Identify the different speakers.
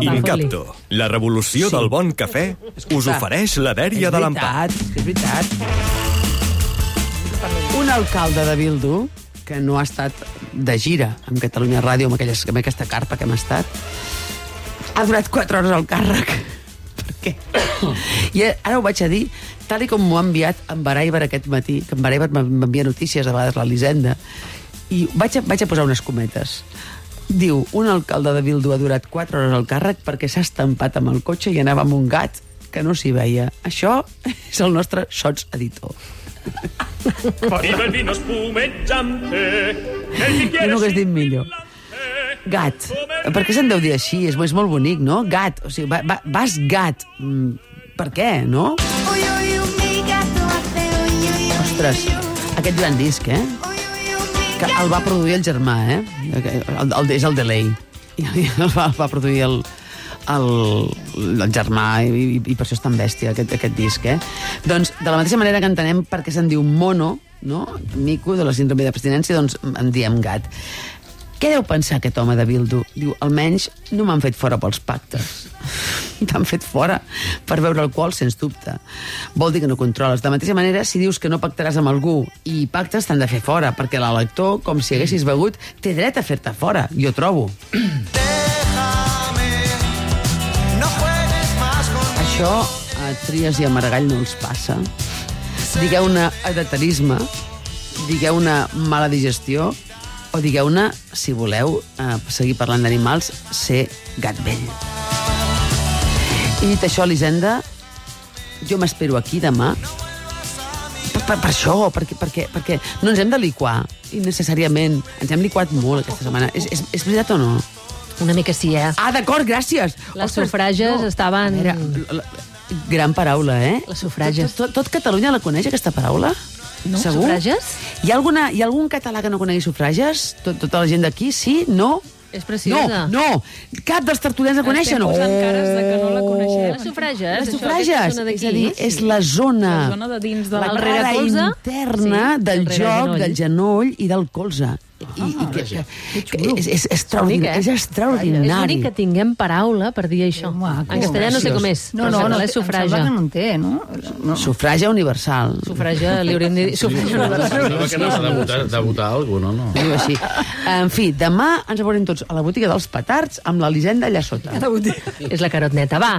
Speaker 1: Incapto, la revolució
Speaker 2: Sí.
Speaker 1: del bon cafè, us ofereix la dèria de l'empat.
Speaker 2: És veritat. Un alcalde de Bildu, que no ha estat de gira amb Catalunya Ràdio, amb, aquelles, amb aquesta carpa que hem estat, ha durat 4 hores al càrrec. Per què? I ara ho vaig a dir, tal i com m'ho ha enviat en Baraiber aquest matí, que en Baraiber m'envia notícies, a vegades l'Elisenda, i vaig a, vaig a posar unes cometes. Diu, un alcalde de Bildu ha durat 4 hores al càrrec perquè s'ha estampat amb el cotxe i anava amb un gat que no s'hi veia. Això és el nostre sots editor.
Speaker 3: Viva el vino spumeggiante.
Speaker 2: No hagués dit millor. Gat. Per què se'n deu dir així? És, és molt bonic, no? Gat. O sigui, va, va, vas gat. Mm, per què, no? Ostres, aquest gran disc, eh? Que el va produir el germà, eh? El, el, és el Delay. El va, el va produir el, el, el germà i, i, per això és tan bèstia aquest, aquest disc, eh? Doncs, de la mateixa manera que entenem per què se'n diu mono, no? Mico, de la síndrome d'abstinència, doncs en diem gat. Què deu pensar aquest home de Bildu? Diu, almenys no m'han fet fora pels pactes. T'han fet fora per beure alcohol, sens dubte. Vol dir que no controles. De la mateixa manera, si dius que no pactaràs amb algú i pactes, t'han de fer fora, perquè l'elector, com si haguessis begut, té dret a fer-te fora, jo trobo. Això a Trias i a Maragall no els passa. Digueu-ne edaterisme, digueu-ne mala digestió, o digueu-ne, si voleu eh, seguir parlant d'animals, ser gat vell. I dit això, Elisenda, jo m'espero aquí demà per, per, per això, perquè, perquè, perquè no ens hem de liquar innecessàriament. Ens hem liquat molt aquesta setmana. És, és, és veritat o no?
Speaker 4: Una mica sí, eh?
Speaker 2: Ah, d'acord, gràcies.
Speaker 4: Les sufrages estaven-
Speaker 2: A veure, la, la, gran paraula, eh?
Speaker 4: Les sufrages.
Speaker 2: Tot, tot, tot Catalunya la coneix, aquesta paraula?
Speaker 4: No?
Speaker 2: Segur?
Speaker 4: Sufrages?
Speaker 2: Hi ha, alguna, hi ha algun català que no conegui sufrages? Tot, tota la gent d'aquí, sí? No?
Speaker 4: És preciosa.
Speaker 2: No, no. Cap dels tertulians la coneixen.
Speaker 5: Estem posant cares de que no la coneixem.
Speaker 4: Les sufrages,
Speaker 2: Les sufrages,
Speaker 4: zona
Speaker 2: és a dir, és la zona,
Speaker 5: La zona de dins de
Speaker 2: la
Speaker 5: la-
Speaker 2: cara interna
Speaker 4: Sí,
Speaker 2: del
Speaker 4: el
Speaker 2: joc,
Speaker 4: rerenoll.
Speaker 2: del genoll i del colze. I, i que, que, que és, és, extraordinari, és
Speaker 4: És
Speaker 2: extraordinari.
Speaker 4: l'únic que tinguem paraula per dir això.
Speaker 5: maco.
Speaker 4: En castellà no sé com és.
Speaker 5: No, no, no,
Speaker 4: és
Speaker 5: em sembla que no en té, no? no.
Speaker 2: Sufrage universal.
Speaker 4: Sufrage, li hauríem de dir... Sufrage universal.
Speaker 6: Sembla que no s'ha de votar, de votar alguna cosa, no? no.
Speaker 2: Diu així. En fi, demà ens veurem tots a la botiga dels petards amb l'Elisenda allà sota.
Speaker 4: És la carot neta. Va,